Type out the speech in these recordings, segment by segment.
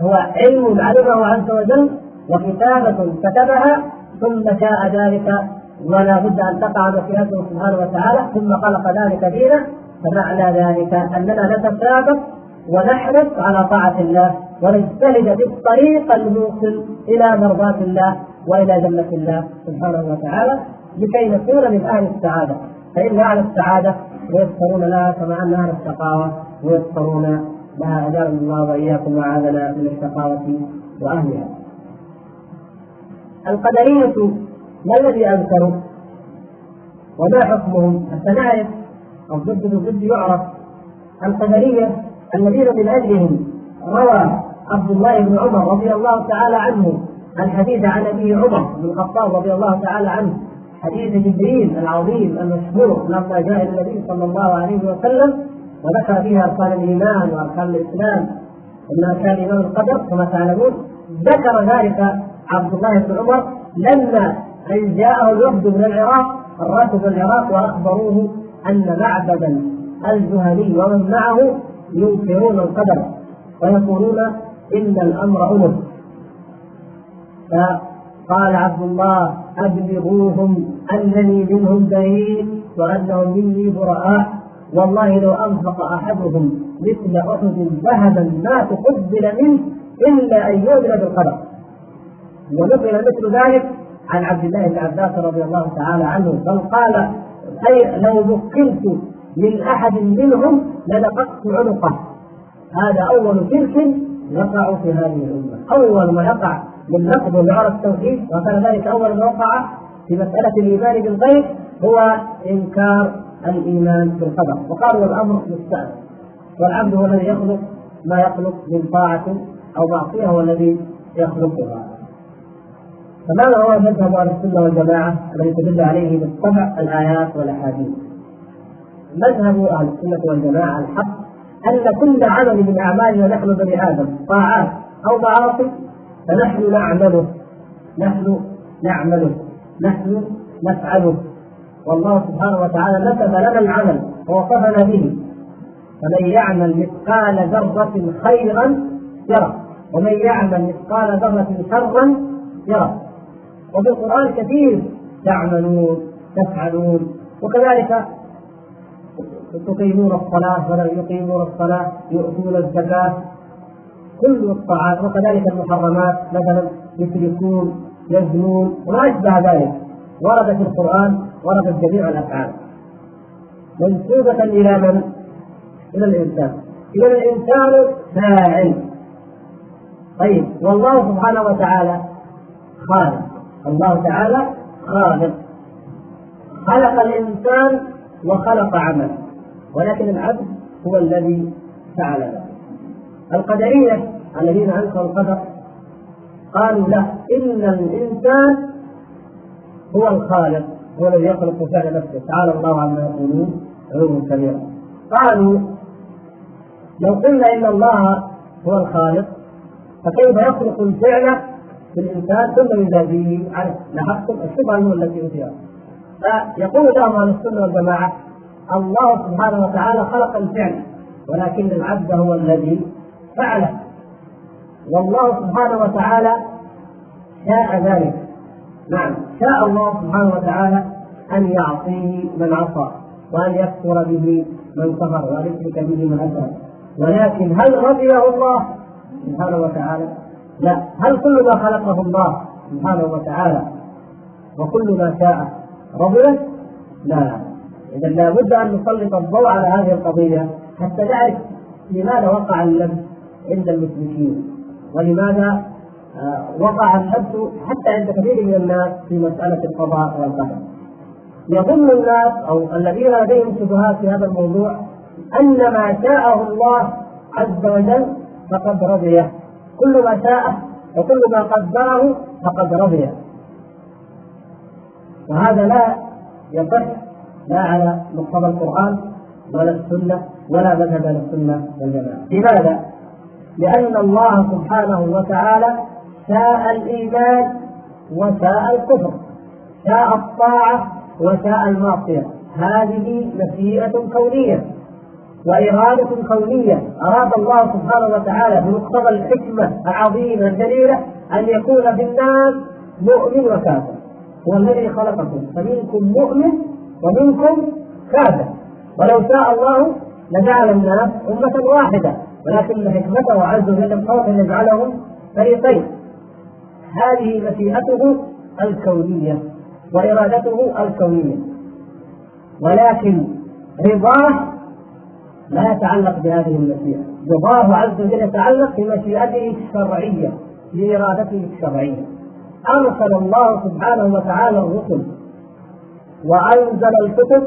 هو علم علمه عز وجل وكتابة كتبها ثم شاء ذلك ولا بد أن تقع مشيئته سبحانه وتعالى ثم خلق ذلك فينا فمعنى ذلك أننا نتسابق ونحرص على طاعة الله ونجتهد في الطريق الموصل إلى مرضاة الله وإلى جنة الله سبحانه وتعالى لكي نكون من أهل السعادة. فإن أهل السعادة ييسرون لها كما أن أهل الشقاوه ييسرون لها اجارنا الله وإياكم وعاذنا من الشقاوة وأهلها. القدرية ما الذي انكروا؟ وما حكمهم؟ حتى نعرف الضد بالضد يعرف القدرية الذين من أجلهم روى عبد الله بن عمر رضي الله تعالى عنه الحديث عن أبي عمر بن الخطاب رضي الله تعالى عنه حديث جبريل العظيم المشهور لما جاء النبي صلى الله عليه وسلم وذكر فيها اركان الإيمان وأركان الإسلام ومن أركان إيمان القدر كما تعلمون ذكر ذلك عبد الله بن عمر لما أن جاءه الوفد من العراق الراتب العراق وأخبروه أن معبدا الجهني ومن معه ينكرون القدر ويقولون إن الأمر انف فقال عبد الله أبلغوهم أنني منهم بريء وأنهم مني براء. والله لو أنفق أحدهم مثل أحد ذهبا ما تقبل منه إلا أن يؤمن بالقدر ونقل مثل ذلك عن عبد الله بن عباس رضي الله تعالى عنه بل قال أي لو وكلت من أحد منهم لنقصت عنقه. هذا أول شرك يقع في هذه الأمة. أول ما يقع من نقض وعرى التوحيد وكان ذلك أول ما وقع في مسألة الإيمان بالغيب هو إنكار الإيمان بالقدر. وقالوا الأمر مستأنف والعبد هو الذي يخلق ما يخلق من طاعة أو معصية هو الذي يخلقها فماذا هو مذهب أهل السنة والجماعة الذي تدل عليه بالطبع الآيات والأحاديث؟ مذهب أهل السنة والجماعة الحق أن كل عمل من اعمالنا نحن بني آدم طاعات أو معاصي فنحن نعمله. نحن نعمله. نحن نفعله. والله سبحانه وتعالى نسب لنا العمل ووصفنا به. فمن يعمل مثقال ذرة خيرا يرى ومن يعمل مثقال ذرة شرا يرى وفي القرآن كثير تعملون تفعلون. وكذلك تقيمون الصلاة ولا يقيمون الصلاة يؤتون الزكاة. كل الطاعات وكذلك المحرمات مثلا يشركون يزنون وما أشبه ذلك. ورد في القرآن وردت جميع الأفعال منسوبة إلى من؟ إلى الإنسان. إذا الإنسان فاعل. طيب والله سبحانه وتعالى خالق. الله تعالى خالق. خلق الإنسان وخلق عمله. ولكن العبد هو الذي فعل ذلك القدرية الذين أنكروا القدر قالوا لا إن الإنسان هو الخالق. الذي يخلق فعل نفسه. تعالى الله عما يقولون علوا كبيرا. قالوا لو قلنا إن الله هو الخالق فكيف يخلق الفعل في الإنسان ثم يجازيه عنه لاحظتم الشبهة التي أثيرت فيقول لهم أهل السنة والجماعة الله سبحانه وتعالى خلق الفعل ولكن العبد هو الذي فعله. والله سبحانه وتعالى شاء ذلك. نعم شاء الله سبحانه وتعالى أن يعصيه من عصى وأن يكفر به من كفر وأن يشرك به من أشرك ولكن هل رضيه الله سبحانه وتعالى؟ لا هل كل ما خلقه الله سبحانه وتعالى وكل ما شاء رضيه؟ لا اذا لابد أن نسلط الضوء على هذه القضية حتى نعرف لماذا وقع اللبس عند المشركين ولماذا وقع اللبس حتى عند كثير من الناس في مسألة القضاء والقدر. يظن الناس أو الذين لديهم شبهات في هذا الموضوع أن ما شاءه الله عز وجل فقد رضيه كل ما شاءه وكل ما قدره فقد رضيه وهذا لا يصح لا على مقتضى القرآن ولا السنة ولا مذهب السنة والجماعة. لماذا؟ لأن الله سبحانه وتعالى شاء الإيمان وشاء الكفر شاء الطاعة وشاء المعصية. هذه مشيئة كونية وإرادة كونية. أراد الله سبحانه وتعالى بمقتضى الحكمة العظيمة الجليلة أن يكون في الناس مؤمن وكافر. هو الذي خلقكم. فمنكم مؤمن ومنكم كافر. ولو شاء الله لجعل الناس أمة واحدة. ولكن حكمته عز وجل أن يجعلهم فريقين. هذه مشيئته الكونية وإرادته الكونية. ولكن رضاه لا يتعلق بهذه المشيئة رضاه عز وجل يتعلق بمشيئته الشرعية بإرادته الشرعية. أرسل الله سبحانه وتعالى الرسل وأنزل الكتب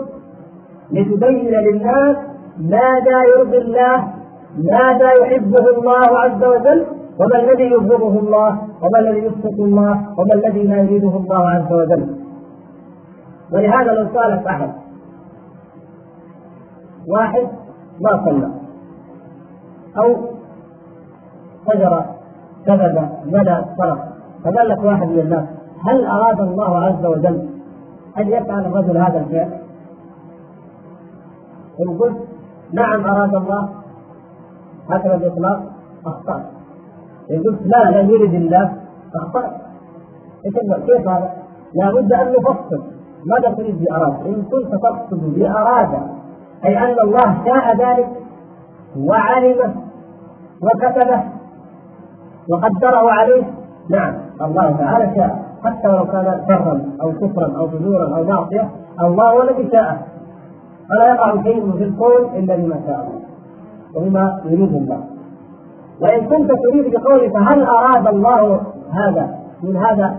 لتبين للناس ماذا يرضي الله ماذا يحبه الله عز وجل وما الذي يبغضه الله. وما الذي يسقط الله وما الذي لا يريده الله عز وجل. ولهذا لو سالت أحد واحد ما صلى أو فجر كذب بدا سرق فقال واحد من الناس هل أراد الله عز وجل أن يفعل الرجل هذا الفعل؟ ان قلت نعم أراد الله. هكذا باطلاق أخطأت. ان قلت لا لم يرد الله اخطات كيف هذا؟ لابد أن نفصل. ماذا تريد بأراد؟ إن كنت تقصد بأراد أي أن الله شاء ذلك وعلمه وكتبه وقدره عليه. نعم الله تعالى شاء. حتى ولو كان شرا أو كفرا أو فجورا أو معصية الله هو الذي شاءه. فلا يقع شيء في الكون إلا بما شاء الله وبما يريد الله. وإن كنت تريد بقولك هل أراد الله هذا؟ من هذا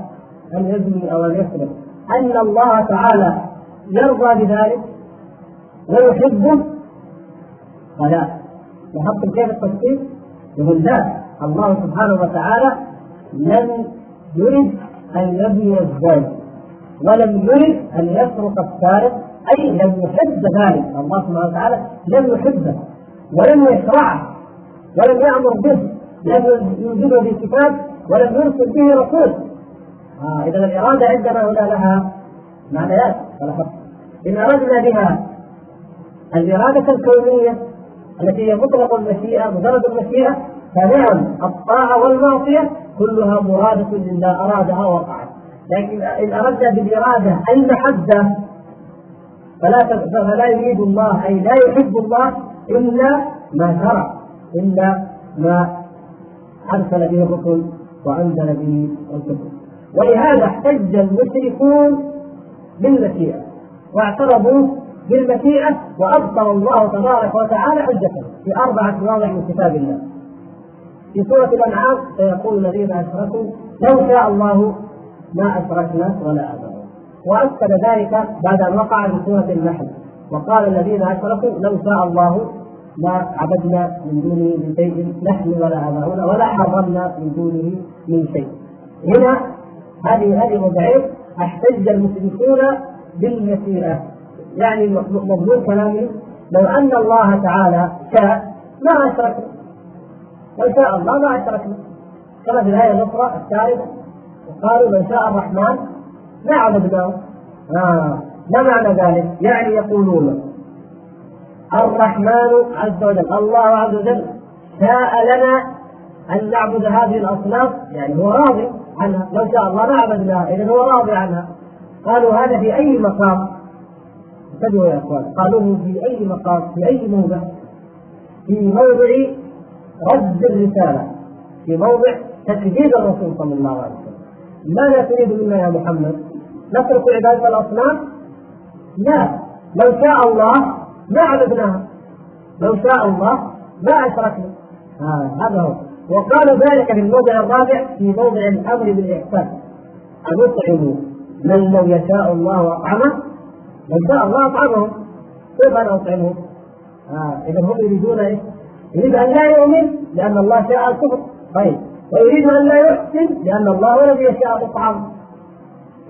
أن يزني أو أن يسرق. أن الله تعالى يرضى بذلك ويحبه فلا لاحظتم كيف التفصيل؟ يقول لا الله سبحانه وتعالى لم يرد أن يبني الزوج ولم يرد أن يسرق السارق. أي لم يحب ذلك. الله سبحانه وتعالى لم يحبه ولم يشرعه. ولم يأمر به لم ينزله في كتاب ولم يرسل به رسول. آه إذا الإرادة عندنا هنا لها معنيات إن أردنا بها الإرادة الكونية التي هي مطلق المشيئة مجرد المشيئة فنعم الطاعة والمعصية كلها مرادة لله أرادها وقعت. لكن إن أردنا بالإرادة المحبة فلا فلا يريد الله أي لا يحب الله إلا ما شرع. إلا ما أرسل به الرسل وأنزل به الكتب. ولهذا احتج المشركون بالمشيئة واعترضوا بالمشيئة وأبطل الله تبارك وتعالى حجته في أربعة مواضع من كتاب الله. في سورة الأنعام سيقول الذين أشركوا لو شاء الله ما أشركنا ولا آباؤنا. وأكد ذلك بعد أن وقع في سورة النحل وقال الذين أشركوا لو شاء الله ما عبدنا من دونه من شيء نحن ولا آباؤنا ولا حرمنا من دونه من شيء. هنا هذه هذه موضعين أحتج المشركون بالمسيرة يعني مضمون كلامي. لو أن الله تعالى شاء ما أشركنا. لو شاء الله ما أشركنا. كما في الآية الأخرى الثالثة قالوا لو شاء الرحمن ما عبدناه آه. ما معنى ذلك؟ يعني يقولون الرحمن عز وجل. الله عز وجل شاء لنا أن نعبد هذه الاصنام يعني هو راضي عنها لو شاء الله ما عبدناها اذا هو راضي عنها. قالوا هذا في أي مقام؟ انتبهوا يا إخوان قالوه في أي مقام في أي موضع؟ في موضع رد الرسالة في موضع تكذيب الرسول صلى الله عليه وسلم. ماذا تريد منا يا محمد؟ نترك عبادة الأصنام؟ لا. لو شاء الله ما عبدناها لو شاء الله ما أشركنا. آه هذا هو. وقالوا ذلك في الموضع الرابع في موضع الأمر بالإحسان. أن يطعموا من لو يشاء الله أطعمه؟ لو شاء الله أطعمهم كيف أنا أطعمهم؟ آه إذا هم يريدون إيش؟ يريد أن لا يؤمن لأن الله شاء الكفر. طيب. ويريد أن لا يحسن لأن الله هو الذي يشاء الاطعام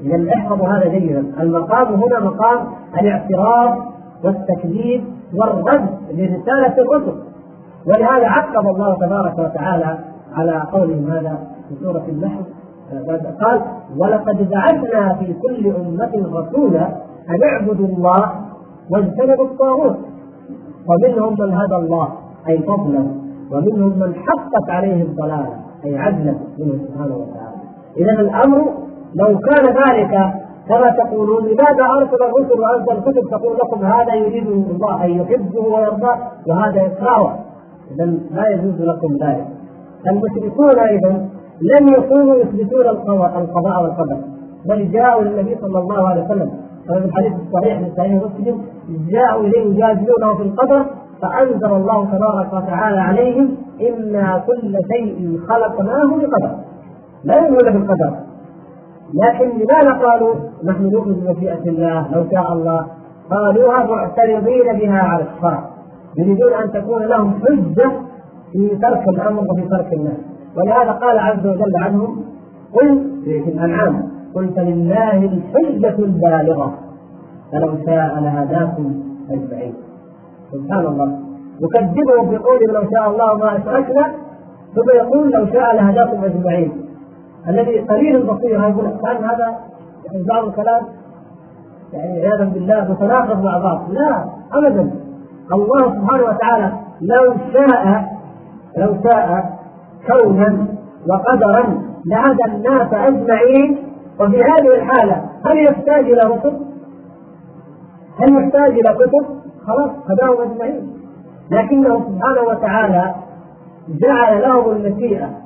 إذا احفظوا هذا جيدا. المقام هنا مقام الاعتراف والتكذيب والرد لرسالة الرسل. ولهذا عقب الله تبارك وتعالى على قولهم هذا في سورة النحل. قال ولقد بعثنا في كل أمة رسولا أن اعبدوا الله واجتنبوا الطاغوت. ومنهم من هدى الله أي فضلا. ومنهم من حقت عليه الضلالة أي عدلا منه سبحانه وتعالى. إذا الأمر لو كان ذلك كما تقولون؟ لماذا أرسل الرسل وأنزل الكتب تقول لكم هذا يريده الله أن يحبه ويرضاه وهذا يكرهه إذا لا يجوز لكم ذلك. المشركون أيضا لم يكونوا يثبتون القضاء والقدر بل جاءوا للنبي صلى الله عليه وسلم. في الحديث الصحيح من صحيح مسلم. جاءوا إليه يجادلونه في القدر فأنزل الله تبارك وتعالى عليهم إنا كل شيء خلقناه بقدر. لا يؤمنون بالقدر لكن لماذا قالوا نحن نؤمن بمشيئة الله لو شاء الله. قالوها معترضين بها على الشرع يريدون أن تكون لهم حجة في ترك الأمر وفي ترك النهي. ولهذا قال عز وجل عنهم قل في الأنعام قل فلله الحجة البالغة. فلو شاء لهداكم أجمعين. سبحان الله. يكذبهم بقوله لو شاء الله ما أشركنا ثم يقول لو شاء لهداكم أجمعين. الذي قليل البصيره يقول كان هذا يعني بعض الكلام يعني عياذا بالله متناقض مع بعض لا ابدا الله سبحانه وتعالى لو شاء لو شاء كونا وقدرا لهدى الناس أجمعين وفي هذه الحالة هل يحتاج إلى رسل؟ هل يحتاج إلى كتب؟ خلاص هداهم أجمعين لكنه سبحانه وتعالى جعل لهم المشيئه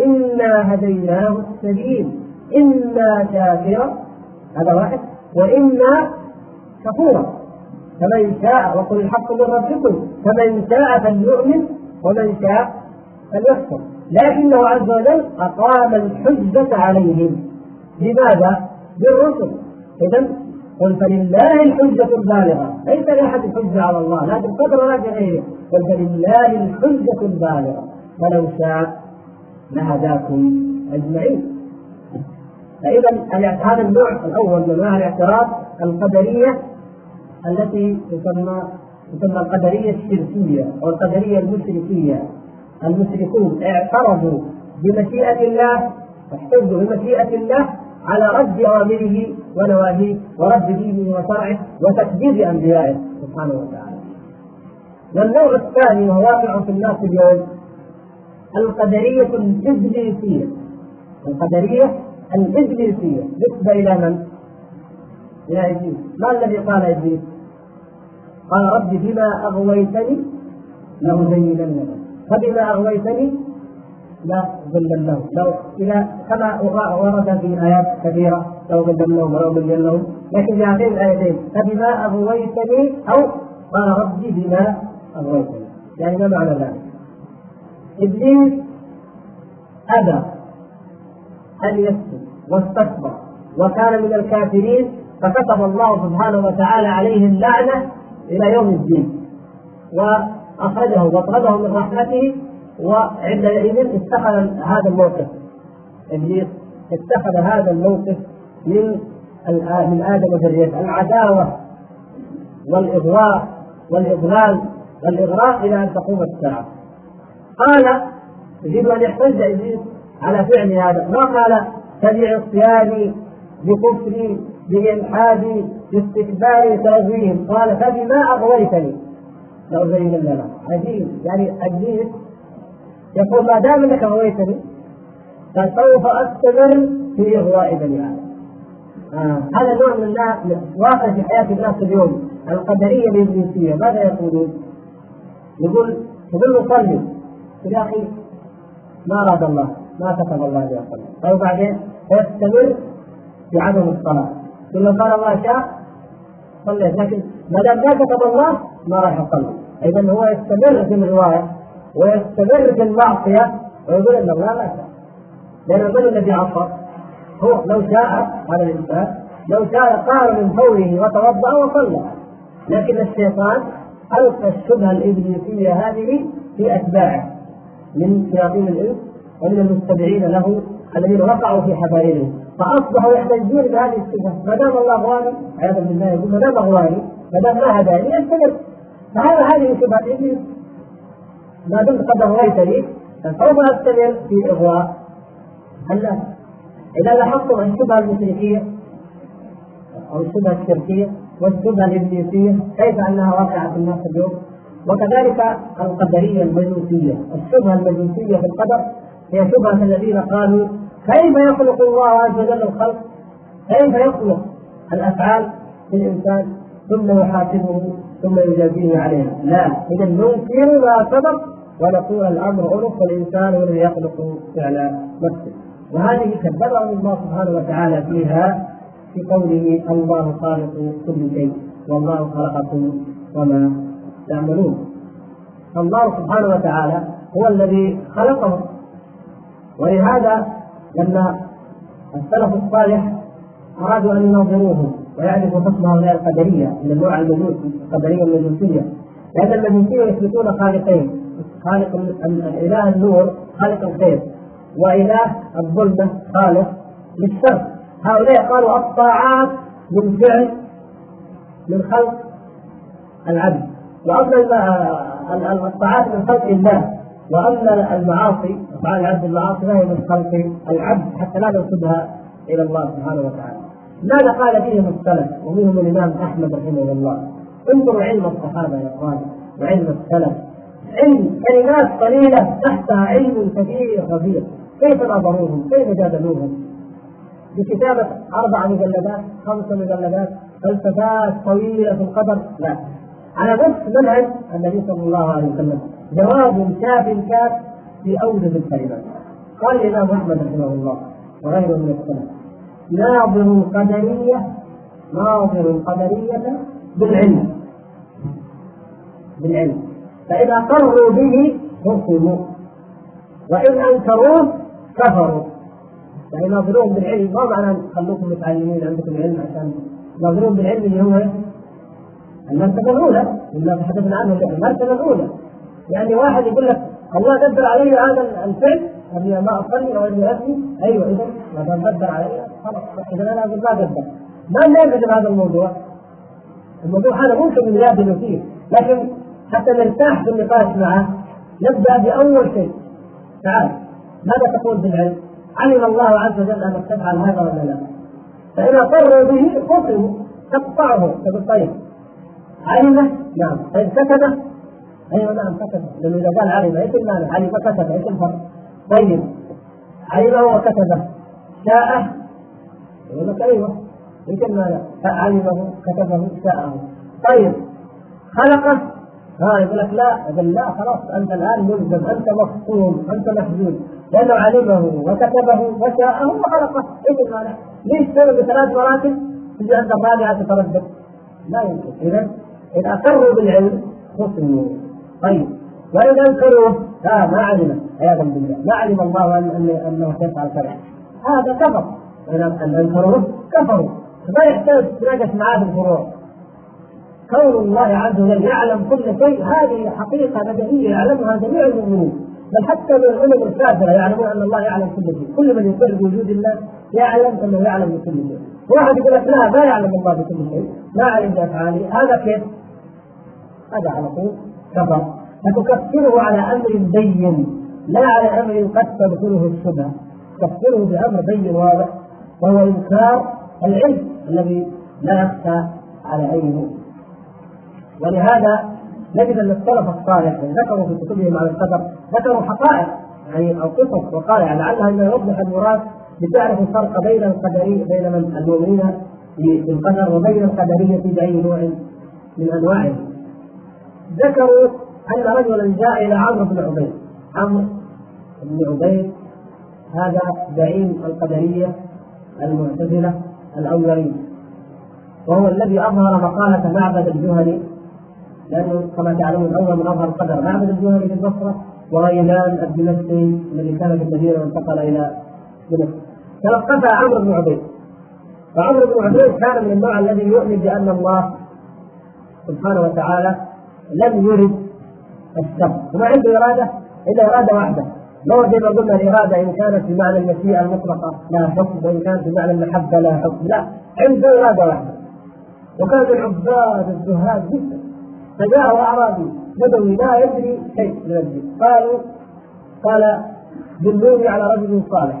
إنا هديناه السبيل إما شاكرا هذا واحد. وإما كفورا فمن شاء وقل الحق من ربكم فمن شاء فليؤمن ومن شاء فليكفر. لكنه عز وجل أقام الحجة عليهم. لماذا؟ بالرسل إذا قل فلله الحجة البالغة. ليس لأحد حجة على الله لا بالقدر ولا بغيره. قل فلله الحجة البالغة. فلو شاء لهداكم أجمعين فإذا هذا النوع الأول من انواع الاعتراض القدرية التي تسمى تسمى القدرية الشركية أو القدرية المشركية المشركون اعترضوا بمشيئة الله احتجوا بمشيئة الله على رد أوامره ونواهيه ورد دينه وشرعه وتكذيب أنبيائه سبحانه وتعالى. والنوع الثاني وهو واقع في الناس اليوم القدرية الإبليسية القدرية الإبليسية نسبة إلى من؟ إلى إبليس. ما الذي قال إبليس؟ قال رب بما أغويتني لأزينن فبما أغويتني لا ظلنهم لو إلى كما ورد في آيات كثيرة لو ظلنهم ولو ظلنهم لكن في هذين الآيتين فبما أغويتني أو قال ربي بما أغويتني. يعني ما معنى ذلك؟ ابليس أبى أن يسجد واستكبر وكان من الكافرين فكتب الله سبحانه وتعالى عليه اللعنه إلى يوم الدين. وأخرجه وأطرده من رحمته وعندئذ اتخذ هذا الموقف. إبليس اتخذ هذا الموقف من من آدم وذريته. العداوة والإغواء والإضلال والإغراء إلى أن تقوم الساعة. قال يريد أن يحتج إبليس على فعل هذا. ما قال؟ فبعصياني بكفري بإلحادي باستكباري تأذيهم قال فبما أغويتني. لأزين لنا عجيب. يعني إبليس يقول ما دام إنك أغويتني فسوف أستمر في إغواء بني آدم. آه. هذا نوع من الناس واقع في حياة الناس اليوم القدرية الإبليسية. ماذا يقولون؟ يقول يقول نصلي يا أخي ما أراد الله ما كتب الله ان يصلي أو بعدين يستمر في عدم الصلاة. ثم قال الله شاء صليت لكن ما دام ما كتب الله ما راح يصلي. اذا هو يستمر في الرواية ويستمر في المعصية ويقول ان الله لا شاء. لأن من الذي عصى؟ هو لو شاء هذا الإنسان لو شاء قام من فوره وتوضأ وصلى. لكن الشيطان ألقى الشبهه الإبليسية هذه في أتباعه. من شياطين الإنس ومن المتبعين له الذين وقعوا في حبائلهم. فاصبحوا يحتجون بهذه الصفة. ما دام الله اغواني عياذا بالله يقول ما دام اغواني ما دام ما هداني يستمر فهذا هذه شبهه ابليس ما دمت قد اغويتني فسوف استمر في إغواء الناس إذا لاحظتم الشبهة المشركية أو الشبهة الشركية والشبهة الإبليسية كيف أنها واقعة في الناس اليوم؟ وكذلك القدرية المجوسية الشبهة المجوسية في القدر هي شبهة الذين قالوا كيف يخلق الله عز وجل الخلق؟ كيف يخلق الأفعال في الانسان ثم يحاسبه ثم يجازيه عليها؟ لا اذا ننكر ما سبق ونقول الأمر عنف والإنسان هو يخلق فعل نفسه. وهذه كذبهم الله سبحانه وتعالى فيها في قوله الله خالق كل شيء والله خلقكم وما تعملون الله سبحانه وتعالى هو الذي خلقهم. ولهذا لما السلف الصالح أرادوا أن يناظروهم ويعرفوا حكم هؤلاء القدرية من النوع المجوس القدرية المجوسية. لأن المجوسيه يثبتون خالقين. خالق الإله النور خالق الخير. وإله الظلمة خالق للشر. هؤلاء قالوا الطاعات من فعل من خلق العبد. واما الطاعات من خلق الله واما المعاصي افعال العبد المعاصي فهي من خلق العبد حتى لا ننسبها إلى الله سبحانه وتعالى. ماذا قال فيهم السلف ومنهم الإمام أحمد رحمه الله انظروا علم الصحابة يا إخوان وعلم السلف علم كلمات قليلة تحتها علم كثير غفير كيف نظروهم؟ كيف جادلوهم؟ بكتابة أربع مجلدات خمس مجلدات فلسفات طويلة في القدر لا على نفس منهج النبي صلى الله عليه وسلم. جواب شاف كاف في أوجز الكلمات قال الإمام أحمد رحمه الله وغيره من السلف ناظر القدرية ناظر القدرية بالعلم. بالعلم. فإذا قروا به حكموا. وإن أنكروه كفروا. يعني ناظروهم بالعلم ما معنى خلوكم متعلمين عندكم علم عشان ناظروهم بالعلم اللي هو المرتبة الأولى مما تحدثنا عنه المرتبة الأولى. يعني واحد يقول لك الله قدر علي هذا الفعل اني ما أصلي أو اني ابني أيوه اذا ما دام قدر علي خلاص. اذا أنا أقول ما قدر. ما نرجع هذا الموضوع. الموضوع هذا ممكن نجادل فيه لكن حتى نرتاح في النقاش معه نبدا بأول شيء. تعال ماذا تقول بالعلم؟ علم الله عز وجل أنك تفعل هذا ولا لا؟ فإذا قروا به خصموا تقطعه. تقول طيب علم نعم. طيب كتبه أيوه نعم كتبه لأنه إذا قال علم إيش المعنى؟ علم كتبه إيش الفرق؟ طيب. علمه وكتبه شاءه يقول لك أيوه. إيش المعنى؟ علمه كتبه شاءه. طيب. خلقه. ها يقول لك لا يقول لا خلاص أنت الآن ملزم أنت مفطوم أنت محزون. لأنه علمه وكتبه وشاءه وخلقه. إيش المعنى؟ ليش سبب ثلاث مراتب؟ تجي عند الرابعه تتردد؟ لا يمكن. اذا إذا أقروا بالعلم خصموا طيب وإن أنكروه لا ما علم عياذا بالله. ما علم الله أن أنه يفعل كذا هذا كفر. أن أنكروه كفروا. ما يحتاج تتناقش معاه في الفروع كون الله عز وجل يعلم كل شيء. هذه حقيقة بديهية يعلمها جميع المؤمنين. بل حتى من الأمم الكافرة يعلمون أن الله يعلم كل شيء. كل من يقر بوجود الله يعلم أنه يعلم بكل شيء. واحد يقول لك لا ما يعلم الله بكل شيء. ما علم بأفعاله هذا كيف؟ هذا على طول. كفر. فتكفره على أمر بين لا على أمر قد تدخله الشبهه تكفره بأمر بين واضح وهو إنكار العلم الذي لا يخفى على اي مؤمن ولهذا نجد أن السلف الصالح ذكروا في كتبهم عن القدر ذكروا حقائق يعني أو قصص وقائع لعلها انه يوضح المراد لتعرف الفرق بين القدري بين من المؤمنين بالقدر وبين القدرية باي نوع من أنواعه. ذكروا أن رجلا جاء إلى عمرو بن عبيد. عمرو بن عبيد هذا زعيم القدرية المعتزلة الأولين. وهو الذي أظهر مقالة معبد الجهني لأنه كما تعلمون أول من أظهر القدر معبد الجهني في البصرة وغيلان الدمشقي الذي كان في المدينة وانتقل إلى دمشق. تلقفها عمرو بن عبيد. فعمرو بن عبيد كان من النوع الذي يؤمن بأن الله سبحانه وتعالى لم يرد الشر وما عنده إرادة؟ إلا إرادة واحدة. لو زي قلنا الإرادة إن كانت بمعنى المشيئة المطلقة لا حكم. وإن كانت بمعنى المحبة لا حكم. لا عنده إرادة واحدة. وكان العباد الزهاد جدا. فجاءه أعرابي بدوي لا يدري شيء من الدين قالوا قال دلوني على رجل صالح.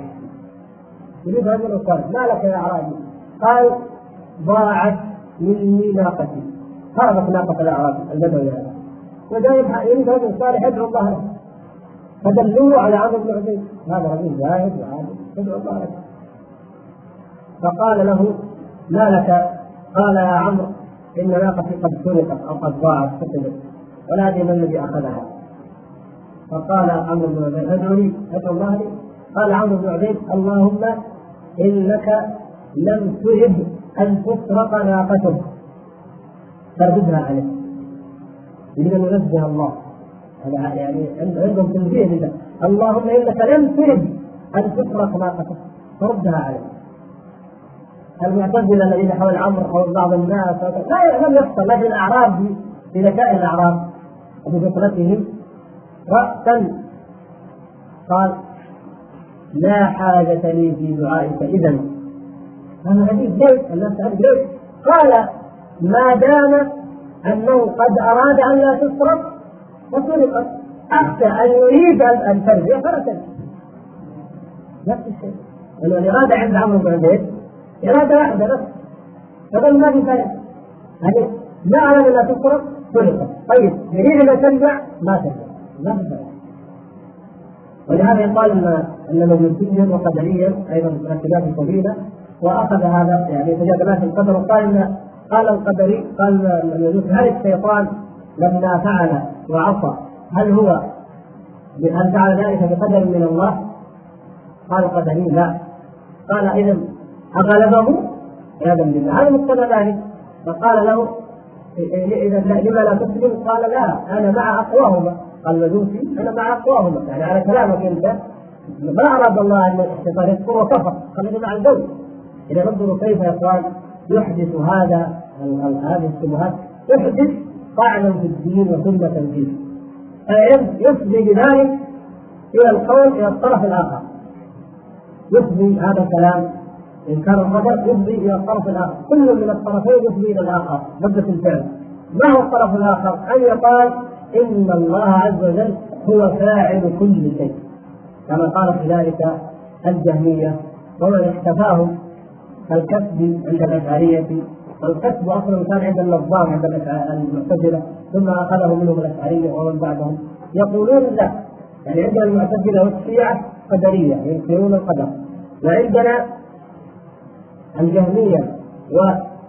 يريد رجل صالح ما لك يا أعرابي؟ قال ضاعت مني ناقتي. هربت ناقة الأعراب البدوي هذا وجاء يريد رجل صالح يدعو الله. له فدلوه على عمرو بن عبيد. هذا رجل زاهد وعابد يدعو الله. له فقال له ما لك؟ قال يا عمرو إن ناقتي قد سرقت أو قد ضاعت فقدت ولا أدري ما الذي أخذها. فقال عمرو بن عبيد ادعو لي ادعو الله لي. قال عمرو بن عبيد اللهم إنك لم تهب أن تسرق ناقته فرددها عليه. يريد ان ينزه الله. هذا يعني عندهم تنزيه لله. اللهم إنك لم تهب أن تسرق ناقته فردها عليه. المعتزلة الذين حول عمرو حول بعض الناس لا لم يحصل لكن الأعراب بذكاء الأعراب وبفطرتهم رأسا قال لا حاجة لي في دعائك إذا هذا حديث ليش؟ الناس تعرف ليش؟ قال ما دام أنه قد أراد أن لا تصرف فسرقت أخشى أن يريد أن ترجع فلا ترجع نفس الشيء. لأن الإرادة عند عمرو بن عبيد. إرادة واحدة بس. فقال ما في فرق؟ يعني ما أراد أن لا تصرف سرقت طيب يريد أن ترجع ما ترجع. ما في فرق. ولهذا يقال ان إن مجوسيا وقدريا أيضا مرتبات طويلة وأخذ هذا يعني تجاذبات القدر وقال إن قال القدري قال هل الشيطان لما فعل وعصى؟ هل هو هل فعل ذلك بقدر من الله؟ قال القدري لا. قال اذا أغلبه عياذا بالله. هذا مقتضى ذلك. فقال له إذا لما لا تسلم؟ قال لا أنا مع أقواهما. قال المجوسي أنا مع أقواهما. يعني على كلامك أنت ما أراد الله أن الشيطان يكفر وكفر. خلينا مع الزوج إذا انظروا كيف يا يحدث هذا هذه الشبهات يحدث طعنا في الدين وسنة في الدين يفضي بذلك إلى القول إلى الطرف الآخر. يفضي هذا الكلام انكار القدر يفضي إلى الطرف الآخر. كل من الطرفين يفضي إلى الآخر مدة الفعل. ما هو الطرف الآخر؟ أن يقال إن الله عز وجل هو فاعل كل شيء. كما قال في ذلك الجهمية ومن احتفاهم كالكسب عند الأشعرية. والكسب أصلا كان عند النظام عند المعتزلة ثم أخذه منهم الأشعرية ومن بعدهم. يقولون لا يعني عندنا المعتزلة والشيعة قدرية ينكرون القدر. وعندنا الجهمية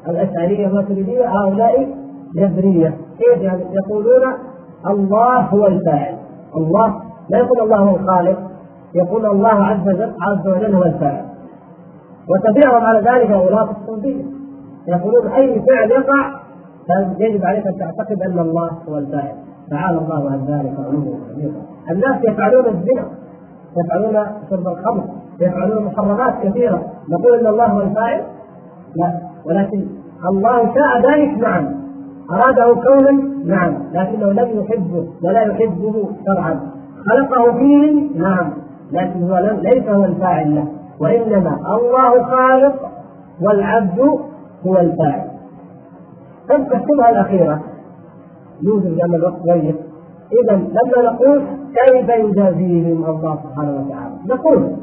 والأشعرية والماتريديه هؤلاء جبريه كيف يعني؟ يقولون الله هو الفاعل. الله لا يقول الله هو الخالق يقول الله عز وجل عز وجل هو الفاعل. وتبعهم على ذلك غلاة الصوفية. يقولون أي فعل يقع يجب عليك أن تعتقد أن الله هو الفاعل؟ تعالى الله عن ذلك علوا الناس يفعلون الزنا يفعلون شرب الخمر يفعلون محرمات كثيرة. نقول أن الله هو الفاعل؟ لا. ولكن الله شاء ذلك؟ نعم. أراده كونا؟ نعم. لكنه لم يحبه ولا يحبه شرعا. خلقه فيه؟ نعم. لكن هو ليس هو الفاعل له. وإنما الله خالق والعبد الفاعل تبقى الشبهة الأخيرة. يوجد لما الوقت ضيق إذا لما نقول كيف يجازيهم الله سبحانه وتعالى. نقول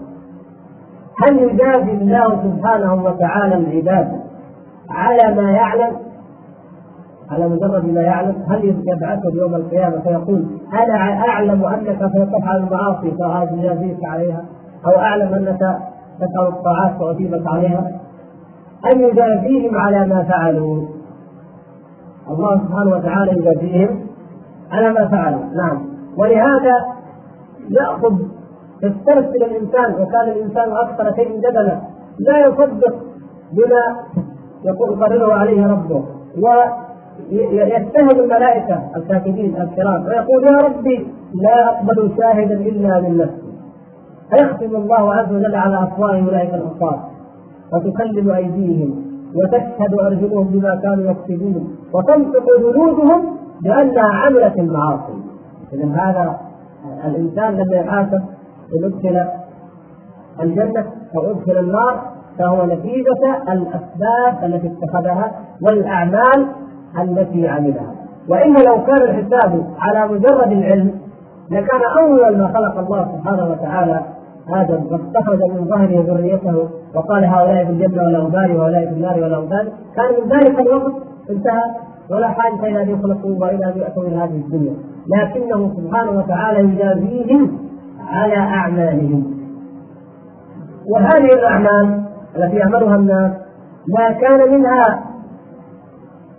هل يجازي الله سبحانه وتعالى العباد على ما يعلم؟ على مجرد ما يعلم. هل يبعثه يوم القيامة فيقول أنا أعلم أنك ستفعل المعاصي فاجازيك عليها؟ أو أعلم أنك تفعل الطاعات فاثيبك عليها؟ أن يجازيهم على ما فعلوا. الله سبحانه وتعالى يجازيهم على ما فعلوا. نعم. ولهذا يأخذ يسترسل الإنسان وكان الإنسان أكثر شيء جدلا لا يصدق بما يقول قرره عليه ربه ويتهم الملائكة الكاتبين الكرام ويقول يا ربي لا أقبل شاهدا إلا من نفسي. فيختم الله عز وجل على أفواه أولئك الأصحاب وتكلم أيديهم وتشهد أرجلهم بما كانوا يكسبون وتنطق جلودهم بأنها عملت المعاصي. إذا هذا الإنسان لما يحاسب إن أدخل الجنة أو أدخل النار فهو نتيجة الأسباب التي اتخذها والأعمال التي عملها. وإن لو كان الحساب على مجرد العلم لكان أول ما خلق الله سبحانه وتعالى آدم واستخرج من ظهره ذريته وقال هؤلاء في الجنة ولا أبالي وهؤلاء في النار ولا أبالي. كان من ذلك الوقت انتهى ولا حاجة إلى أن يخلقوا وإلى أن يأتوا إلى هذه الدنيا. لكنه سبحانه وتعالى يجازيهم على أعمالهم. وهذه الأعمال التي يعملها الناس ما كان منها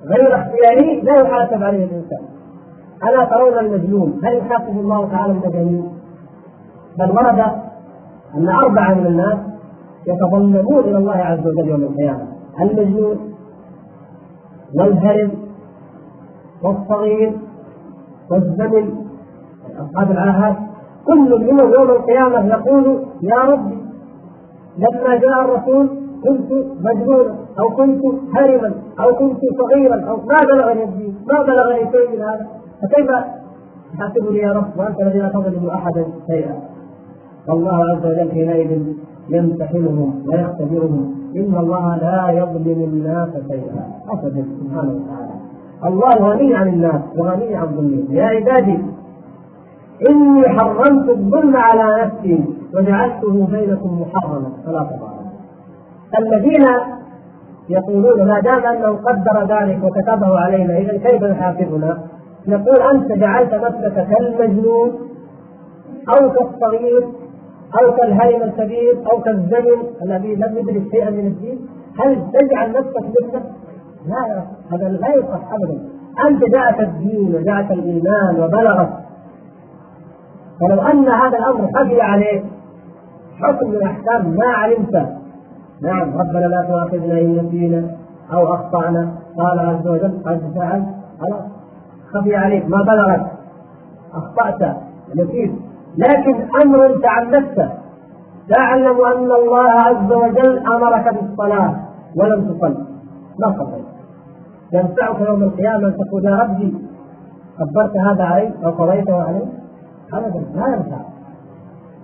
غير اختياري لا يحاسب عليه الإنسان. ألا ترون المجنون؟ هل يحاسب الله تعالى المجانين بل ورد أن أربعة من الناس يتظلمون إلى الله عز وجل يوم القيامة. المجنون والهرم والصغير والزمن اصحاب العاهات. كل منهم يوم القيامة يقول يا ربي لما جاء الرسول كنت مجنونا أو كنت هرما أو كنت صغيرا أو ما بلغني الدين ما بلغني شيء من هذا. فكيف تحاسبني يا رب وأنت الذي لا تظلم أحدا شيئا؟ والله عز وجل حينئذ يمتحنهم ويختبرهم. إن الله لا يظلم الناس شيئا. ابدا سبحانه وتعالى. الله غني عن الناس وغني عن ظلمهم. يا عبادي إني حرمت الظلم على نفسي وجعلته بينكم محرما. فلا تظالموا الذين يقولون ما دام أنه قدر ذلك وكتبه علينا اذا كيف يحاسبنا؟ نقول أنت جعلت نفسك كالمجنون أو كالصغير أو كالهرم الكبير أو كالزمن الذي لم يدرك شيئا من الدين. هل تجعل نفسك مثله؟ لا هذا لا يصح ابدا. أنت جاءك الدين وجاءك الإيمان وبلغك. فلو أن هذا الأمر خفي عليك حكم من الأحكام ما علمت. نعم ربنا لا تؤاخذنا إن نسينا أو أخطأنا. قال عز وجل قد فعلت. خلاص خفي عليك ما بلغت أخطأت نسيت. لكن أمر تعمدته تعلم أن الله عز وجل أمرك بالصلاة ولم تصل. ما صليت ينفعك يوم القيامة أن تقول يا ربي كبرت هذا علي أو قضيته علي ابدا لا ينفع.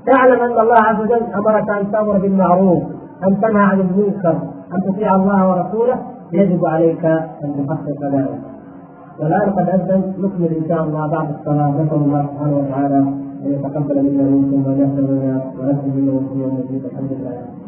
تعلم أن الله عز وجل أمرك أن تأمر بالمعروف أن تنهى عن المنكر أن تطيع الله ورسوله. يجب عليك أن تحقق ذلك. والان قد اذن نكمل إن شاء الله بعد الصلاة. نسأل الله سبحانه وتعالى ان يتقبل منا ومنكم وان يهدنا ونحن منا ومنكم الحمد لله